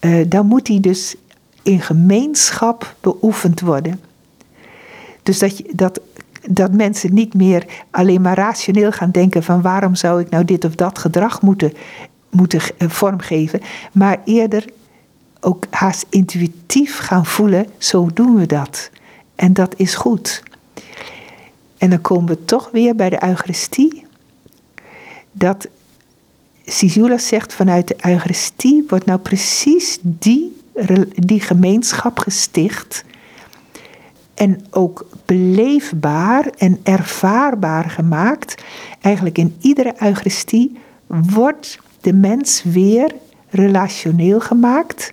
uh, dan moet die dus in gemeenschap beoefend worden. Dus dat, je, dat, dat mensen niet meer alleen maar rationeel gaan denken van waarom zou ik nou dit of dat gedrag moeten, moeten eh, vormgeven, maar eerder ook haast intuïtief gaan voelen, zo doen we dat. En dat is goed. En dan komen we toch weer bij de Eucharistie. Dat Sisula zegt vanuit de Eucharistie wordt nou precies die, die gemeenschap gesticht. En ook beleefbaar en ervaarbaar gemaakt. Eigenlijk in iedere Eucharistie wordt de mens weer relationeel gemaakt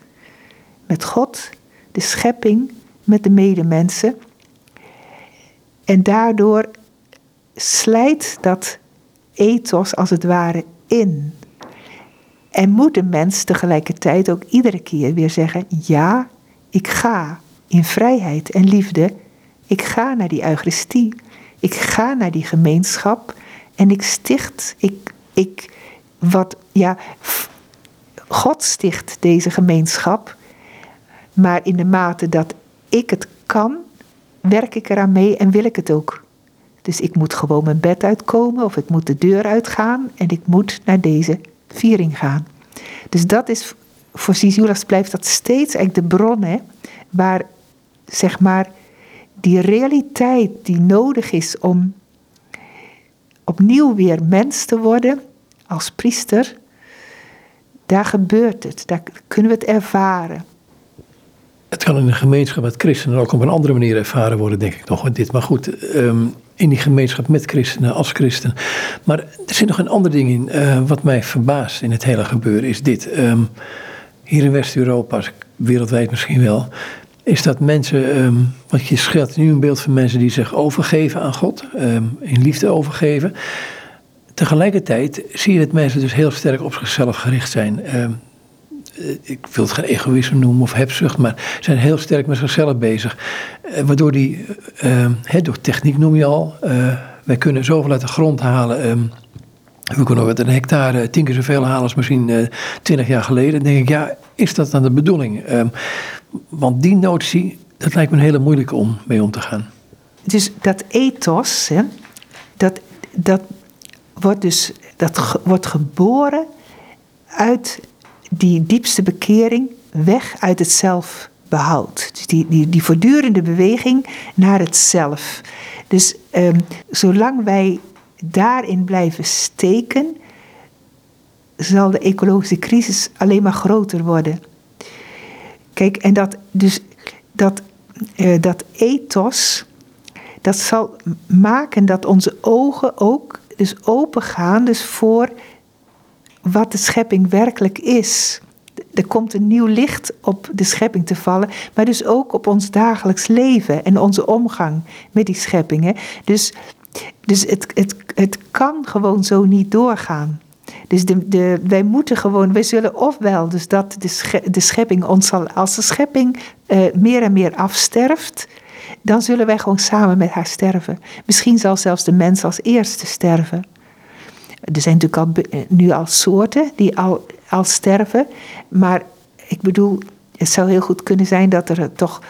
met God, de schepping, met de medemensen. En daardoor slijt dat ethos als het ware in. En moet de mens tegelijkertijd ook iedere keer weer zeggen: ja, ik ga in vrijheid en liefde. Ik ga naar die Eucharistie. Ik ga naar die gemeenschap. En ik sticht, ik, ik, wat, ja, God sticht deze gemeenschap. Maar in de mate dat ik het kan, werk ik eraan mee en wil ik het ook. Dus ik moet gewoon mijn bed uitkomen of ik moet de deur uitgaan en ik moet naar deze viering gaan. Dus dat is, voor Sisulas blijft dat steeds eigenlijk de bron hè, waar zeg maar die realiteit die nodig is om opnieuw weer mens te worden als priester, daar gebeurt het, daar kunnen we het ervaren. Het kan in een gemeenschap met christenen ook op een andere manier ervaren worden, denk ik nog. Dit. Maar goed, ehm, in die gemeenschap met christenen, als christen. Maar er zit nog een ander ding in. Uh, wat mij verbaast in het hele gebeuren is dit. Ehm, hier in West-Europa, wereldwijd misschien wel, is dat mensen, um, want je schetst nu een beeld van mensen die zich overgeven aan God, in liefde overgeven. Tegelijkertijd zie je dat mensen dus heel sterk op zichzelf gericht zijn. Eh, ik wil het geen egoïsme noemen of hebzucht, maar zijn heel sterk met zichzelf bezig. Eh, waardoor die, door techniek noem je al, wij kunnen zoveel uit de grond halen. Ehm, we kunnen met een hectare tien keer zoveel halen als misschien twintig jaar geleden. Dan denk ik, ja, is dat dan de bedoeling? Ehm, want die notie, dat lijkt me een hele moeilijke om mee om te gaan. Dus dat ethos, hè, dat, dat wordt dus dat wordt geboren uit die diepste bekering weg uit het zelfbehoud. Dus die, die, die voortdurende beweging naar het zelf. Dus um, zolang wij daarin blijven steken, zal de ecologische crisis alleen maar groter worden. Kijk, en dat, dus dat, uh, dat ethos, dat zal maken dat onze ogen ook dus open gaan dus voor wat de schepping werkelijk is. Er komt een nieuw licht op de schepping te vallen, maar dus ook op ons dagelijks leven en onze omgang met die scheppingen. Dus, dus het, het, het kan gewoon zo niet doorgaan. Dus de, de, wij moeten gewoon, wij zullen ofwel, dus dat de, de schepping ons zal, als de schepping uh, meer en meer afsterft, dan zullen wij gewoon samen met haar sterven. Misschien zal zelfs de mens als eerste sterven. Er zijn natuurlijk al, eh, nu al soorten die al, al sterven. Maar ik bedoel, het zou heel goed kunnen zijn dat er toch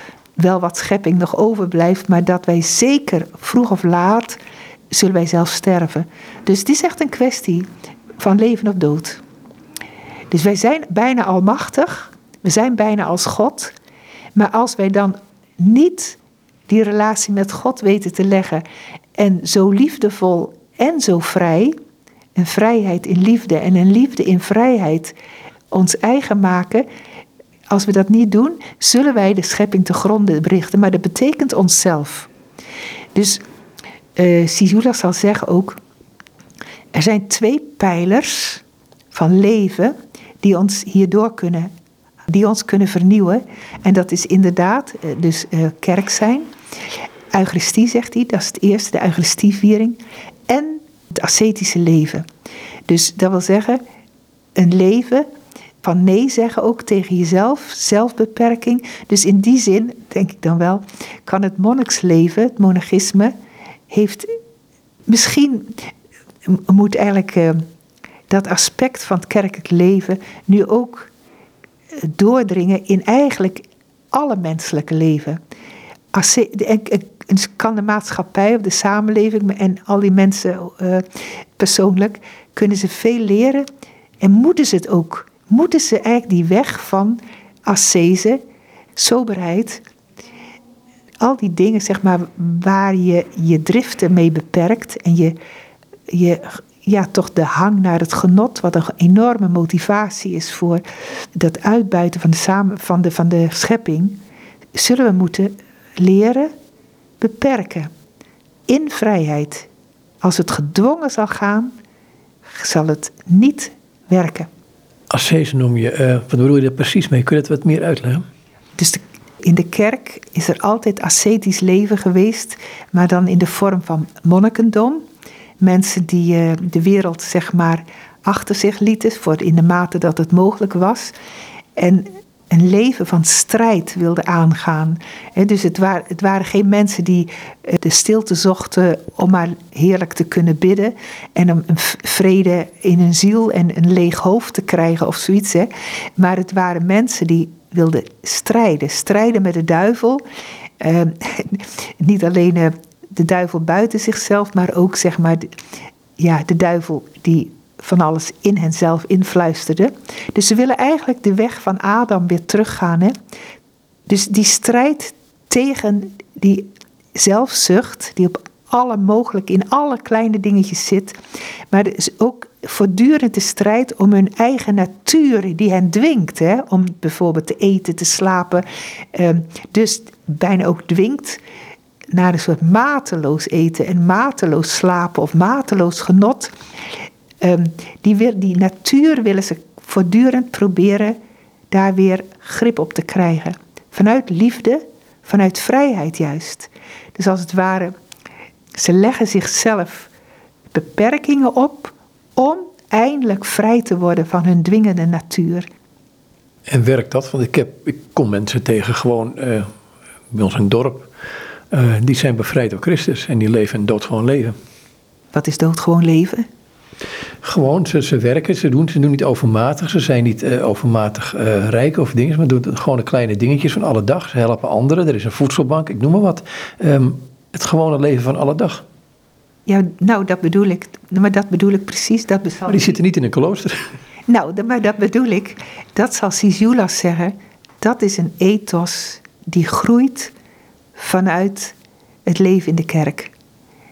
wel wat schepping nog overblijft. Maar dat wij zeker vroeg of laat zullen wij zelf sterven. Dus het is echt een kwestie van leven of dood. Dus wij zijn bijna almachtig. We zijn bijna als God. Maar als wij dan niet die relatie met God weten te leggen en zo liefdevol en zo vrij, een vrijheid in liefde en een liefde in vrijheid ons eigen maken. Als we dat niet doen, zullen wij de schepping te gronden berichten. Maar dat betekent onszelf. Dus uh, zal zeggen ook: er zijn twee pijlers van leven die ons hierdoor kunnen, die ons kunnen vernieuwen. En dat is inderdaad uh, dus uh, kerk zijn. Eucharistie zegt hij, dat is het eerste, de Eucharistieviering. En het ascetische leven. Dus dat wil zeggen, een leven van nee zeggen ook tegen jezelf, zelfbeperking. Dus in die zin, denk ik dan wel, kan het monniksleven, het monachisme, heeft misschien moet eigenlijk uh, dat aspect van het kerkelijk leven nu ook eh, doordringen in eigenlijk alle menselijke leven. Dus kan de maatschappij of de samenleving en al die mensen uh, persoonlijk, kunnen ze veel leren en moeten ze het ook. Moeten ze eigenlijk die weg van ascese, soberheid. Al die dingen, zeg maar, waar je je driften mee beperkt en je, je ja, toch de hang naar het genot, wat een enorme motivatie is voor dat uitbuiten van de, samen, van de, van de schepping, zullen we moeten leren beperken. In vrijheid. Als het gedwongen zal gaan, zal het niet werken. Ascese noem je. Uh, wat bedoel je daar precies mee? Kun je dat wat meer uitleggen? Dus in de kerk is er altijd ascetisch leven geweest, maar dan in de vorm van monnikendom. Mensen die uh, de wereld zeg maar achter zich lieten, voor in de mate dat het mogelijk was. En een leven van strijd wilden aangaan. dus het, waren, het waren geen mensen die eh, de stilte zochten om maar heerlijk te kunnen bidden en een vrede in hun ziel en een leeg hoofd te krijgen of zoiets. Hè. Maar het waren mensen die wilden strijden, strijden met de duivel. Uh, niet alleen uh, de duivel buiten zichzelf, maar ook zeg maar, ja, de duivel die van alles in henzelf influisterde. Dus ze willen eigenlijk de weg van Adam weer teruggaan. Hè? Dus die strijd tegen die zelfzucht, die op alle mogelijk in alle kleine dingetjes zit, maar er is ook voortdurend de strijd om hun eigen natuur die hen dwingt, hè? om bijvoorbeeld te eten, te slapen, ehm, dus bijna ook dwingt naar een soort mateloos eten en mateloos slapen of mateloos genot. Um, die, wil, die natuur willen ze voortdurend proberen daar weer grip op te krijgen. Vanuit liefde, vanuit vrijheid juist. Dus als het ware, ze leggen zichzelf beperkingen op om eindelijk vrij te worden van hun dwingende natuur. En werkt dat? Want ik, heb, ik kom mensen tegen gewoon uh, bij ons een dorp. Uh, die zijn bevrijd door Christus en die leven een doodgewoon leven. Wat is doodgewoon leven? Gewoon, ze, ze werken, ze doen, ze doen niet overmatig. Ze zijn niet uh, overmatig uh, rijk of dingen, maar doen gewoon de kleine dingetjes van alle dag. Ze helpen anderen, er is een voedselbank, ik noem maar wat. Um, het gewone leven van alle dag. Ja, nou, dat bedoel ik. Maar dat bedoel ik precies. Dat maar die zitten niet in een klooster. Nou, maar dat bedoel ik. Dat zal Sisjulas zeggen. Dat is een ethos die groeit vanuit het leven in de kerk.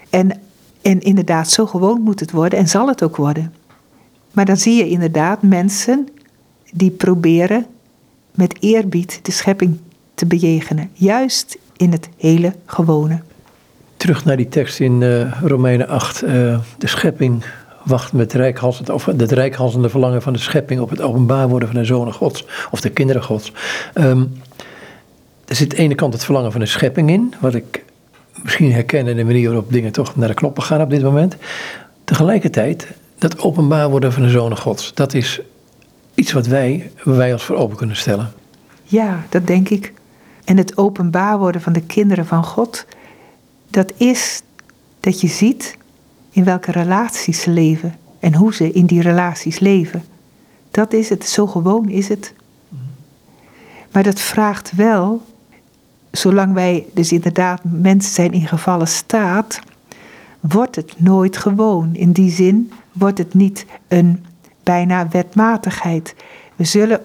En en inderdaad, zo gewoon moet het worden en zal het ook worden. Maar dan zie je inderdaad mensen die proberen met eerbied de schepping te bejegenen. Juist in het hele gewone. Terug naar die tekst in uh, Romeinen 8. Uh, de schepping wacht met rijkhalsend, of het rijkhalsende verlangen van de schepping op het openbaar worden van de zonen gods. Of de kinderen gods. Um, er zit aan de ene kant het verlangen van de schepping in. Wat ik misschien herkennen de manier waarop dingen toch naar de knoppen gaan op dit moment. Tegelijkertijd, dat openbaar worden van de zonen gods, dat is iets wat wij, wij als voor open kunnen stellen. Ja, dat denk ik. En het openbaar worden van de kinderen van God, dat is dat je ziet in welke relaties ze leven en hoe ze in die relaties leven. Dat is het, zo gewoon is het. Maar dat vraagt wel zolang wij dus inderdaad mensen zijn in gevallen staat, wordt het nooit gewoon. In die zin wordt het niet een bijna wetmatigheid. We zullen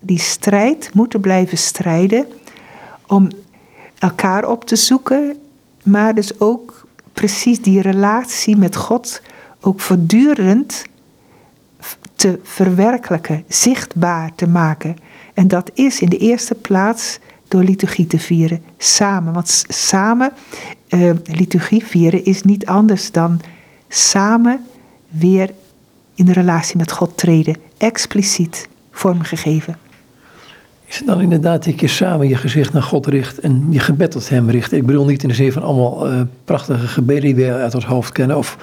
die strijd moeten blijven strijden om elkaar op te zoeken, maar dus ook precies die relatie met God ook voortdurend te verwerkelijken, zichtbaar te maken. En dat is in de eerste plaats door liturgie te vieren. Samen. Want samen, uh, liturgie vieren is niet anders dan samen weer in de relatie met God treden. Expliciet vormgegeven. Is het dan inderdaad dat je samen je gezicht naar God richt en je gebed tot Hem richt? Ik bedoel niet in de zin van allemaal uh, prachtige gebeden die we uit ons hoofd kennen of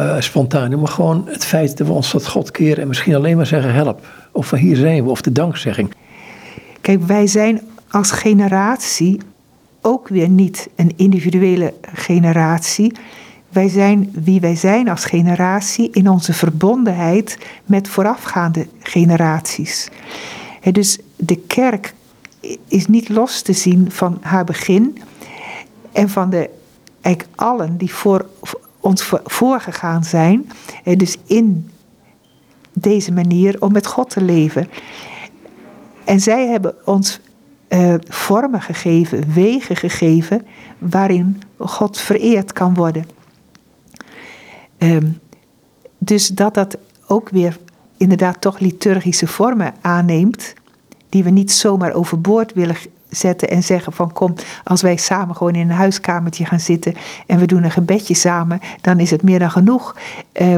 uh, spontaan, maar gewoon het feit dat we ons tot God keren en misschien alleen maar zeggen help. Of van hier zijn we, of de dankzegging. Kijk, wij zijn als generatie ook weer niet een individuele generatie. Wij zijn wie wij zijn als generatie in onze verbondenheid met voorafgaande generaties. dus de kerk is niet los te zien van haar begin en van de eigenlijk allen die voor ons voorgegaan zijn. Dus in deze manier om met God te leven. En zij hebben ons uh, vormen gegeven, wegen gegeven waarin God vereerd kan worden. Um, dus dat dat ook weer inderdaad toch liturgische vormen aanneemt, die we niet zomaar overboord willen zetten en zeggen van kom, als wij samen gewoon in een huiskamertje gaan zitten en we doen een gebedje samen, dan is het meer dan genoeg. Uh,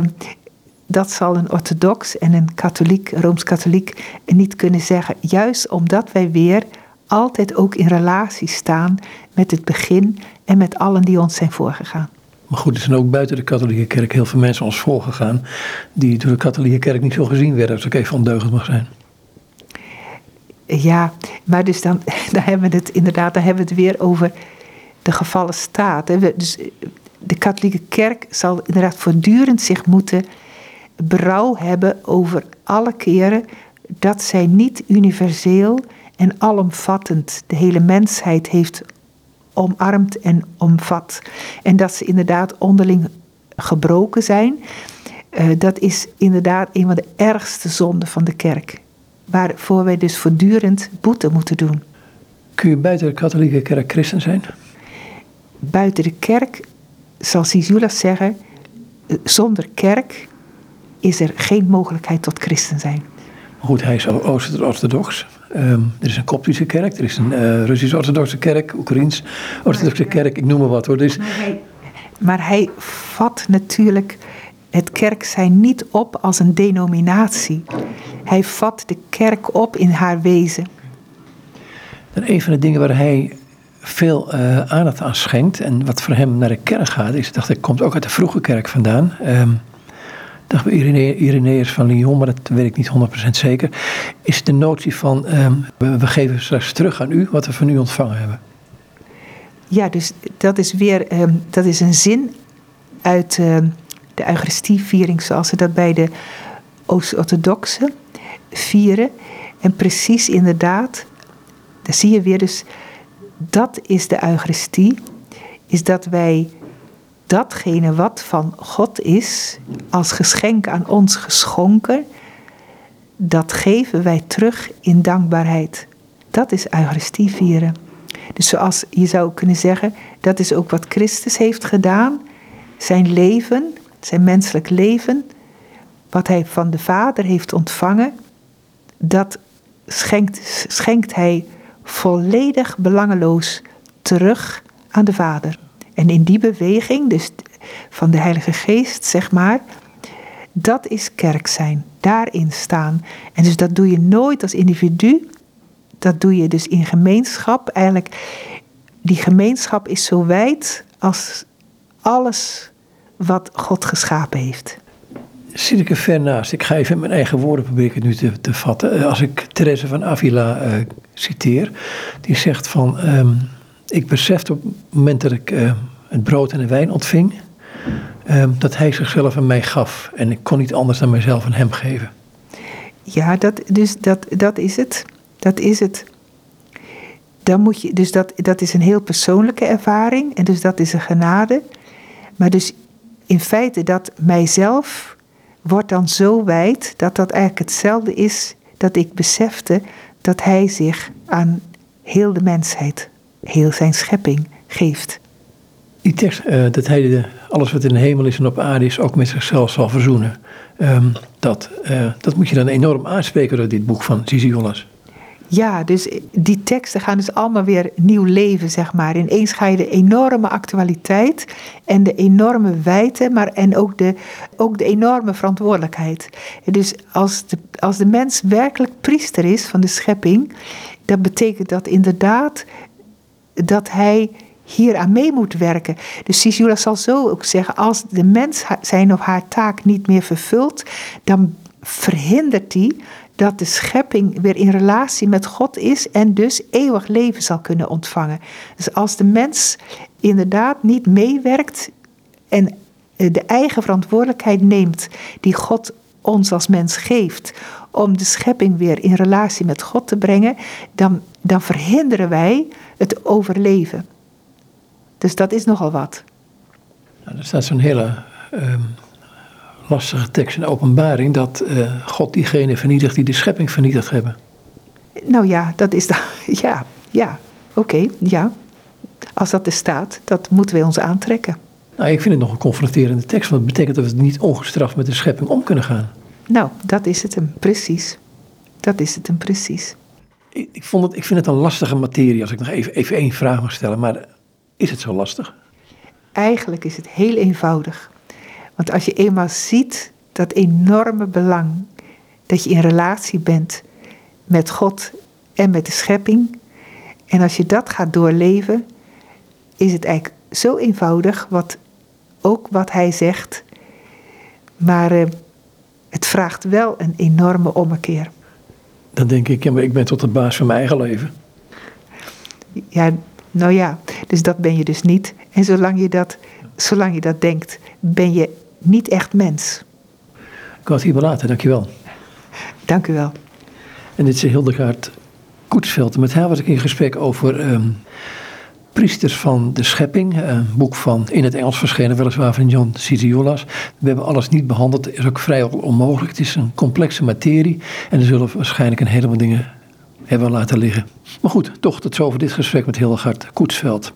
dat zal een orthodox en een katholiek, rooms-katholiek, niet kunnen zeggen. Juist omdat wij weer altijd ook in relatie staan met het begin en met allen die ons zijn voorgegaan. Maar goed, er zijn ook buiten de katholieke kerk heel veel mensen ons voorgegaan. die door de katholieke kerk niet zo gezien werden, als ik even ondeugend mag zijn. Ja, maar dus dan, dan hebben we het inderdaad, dan hebben we het weer over de gevallen staat. Dus de katholieke kerk zal inderdaad voortdurend zich moeten berouw hebben over alle keren dat zij niet universeel en alomvattend de hele mensheid heeft omarmd en omvat. En dat ze inderdaad onderling gebroken zijn. Uh, dat is inderdaad een van de ergste zonden van de kerk. Waarvoor wij dus voortdurend boete moeten doen. Kun je buiten de katholieke kerk christen zijn? Buiten de kerk, zal Sisula zeggen, eh, zonder kerk is er geen mogelijkheid tot christen zijn. Goed, hij is Oost-orthodox. Um, er is een Koptische kerk, er is een uh, Russisch-orthodoxe kerk, Oekraïens-orthodoxe kerk, ik noem maar wat hoor. Dus... Maar, hij, maar hij vat natuurlijk het kerk zijn niet op als een denominatie. Hij vat de kerk op in haar wezen. En een van de dingen waar hij veel uh, aandacht aan schenkt en wat voor hem naar de kerk gaat, is, dacht ik, komt ook uit de vroege kerk vandaan. Um, dacht Irene, Ireneus van Lyon, maar dat weet ik niet 100% zeker, is de notie van ehm, we, geven straks terug aan u wat we van u ontvangen hebben. Ja, dus dat is weer ehm, dat is een zin uit uh, de Eucharistieviering zoals ze dat bij de Oost-Orthodoxen vieren. En precies inderdaad, daar zie je weer dus, dat is de Eucharistie, is dat wij datgene wat van God is, als geschenk aan ons geschonken, dat geven wij terug in dankbaarheid. Dat is Eucharistie vieren. Dus zoals je zou kunnen zeggen, dat is ook wat Christus heeft gedaan. Zijn leven, zijn menselijk leven, wat hij van de Vader heeft ontvangen, dat schenkt, schenkt hij volledig belangeloos terug aan de Vader. En in die beweging, dus van de Heilige Geest, zeg maar, dat is kerk zijn. Daarin staan. En dus dat doe je nooit als individu. Dat doe je dus in gemeenschap. Eigenlijk, die gemeenschap is zo wijd als alles wat God geschapen heeft. Zit ik er ver naast? Ik ga even in mijn eigen woorden proberen het nu te, te vatten. Eh, als ik Therese van Avila uh, citeer, die zegt van... Ehm, ik besefte op het moment dat ik uh, het brood en de wijn ontving, uh, dat hij zichzelf aan mij gaf. En ik kon niet anders dan mijzelf aan hem geven. Ja, dat, dus dat, dat is het. Dat is het. Dan moet je, dus dat, dat is een heel persoonlijke ervaring. En dus dat is een genade. Maar dus in feite dat mijzelf wordt dan zo wijd dat dat eigenlijk hetzelfde is dat ik besefte dat hij zich aan heel de mensheid heel zijn schepping geeft. Die tekst, uh, dat hij alles wat in de hemel is en op aarde is, ook met zichzelf zal verzoenen. Um, dat, uh, dat moet je dan enorm aanspreken door dit boek van Zizi Hollas. Ja, dus die teksten gaan dus allemaal weer nieuw leven, zeg maar. Ineens ga je de enorme actualiteit en de enorme wijte, maar en ook de, ook de enorme verantwoordelijkheid. Dus als de, als de mens werkelijk priester is van de schepping, dat betekent dat inderdaad dat hij hier aan mee moet werken. Dus Sisula zal zo ook zeggen: als de mens zijn of haar taak niet meer vervult, dan verhindert hij dat de schepping weer in relatie met God is en dus eeuwig leven zal kunnen ontvangen. Dus als de mens inderdaad niet meewerkt en eh, de eigen verantwoordelijkheid neemt die God ons als mens geeft om de schepping weer in relatie met God te brengen, dan, dan verhinderen wij het overleven. Dus dat is nogal wat. Nou, er staat zo'n hele ehm, lastige tekst in openbaring dat uh, God diegene vernietigt die de schepping vernietigd hebben. Nou ja, dat is dan. Ja, ja, oké, ja. Als dat er staat, dat moeten wij ons aantrekken. Nou, ik vind het nog een confronterende tekst, want het betekent dat we niet ongestraft met de schepping om kunnen gaan. Nou, dat is het hem, precies. Dat is het hem, precies. Ik, ik, vond het, ik vind het een lastige materie als ik nog even, even één vraag mag stellen, maar is het zo lastig? Eigenlijk is het heel eenvoudig. Want als je eenmaal ziet dat enorme belang dat je in relatie bent met God en met de schepping, en als je dat gaat doorleven, is het eigenlijk zo eenvoudig, wat, ook wat hij zegt, maar uh, het vraagt wel een enorme ommekeer. Dan denk ik, ja, maar ik ben tot de baas van mijn eigen leven. Ja, nou ja, dus dat ben je dus niet. En zolang je dat, zolang je dat denkt, ben je niet echt mens. Ik wou het hierbij laten, dankjewel. Dank u wel. En dit is Hildegaard Koetsveld. Met haar was ik in gesprek over um, Priesters van de Schepping. Een boek van in het Engels verschenen, weliswaar van John Ciziolas. We hebben alles niet behandeld. Het is ook vrij onmogelijk. Het is een complexe materie. En er zullen waarschijnlijk een heleboel dingen hebben laten liggen. Maar goed, toch tot zover dit gesprek met Hildegard Koetsveld.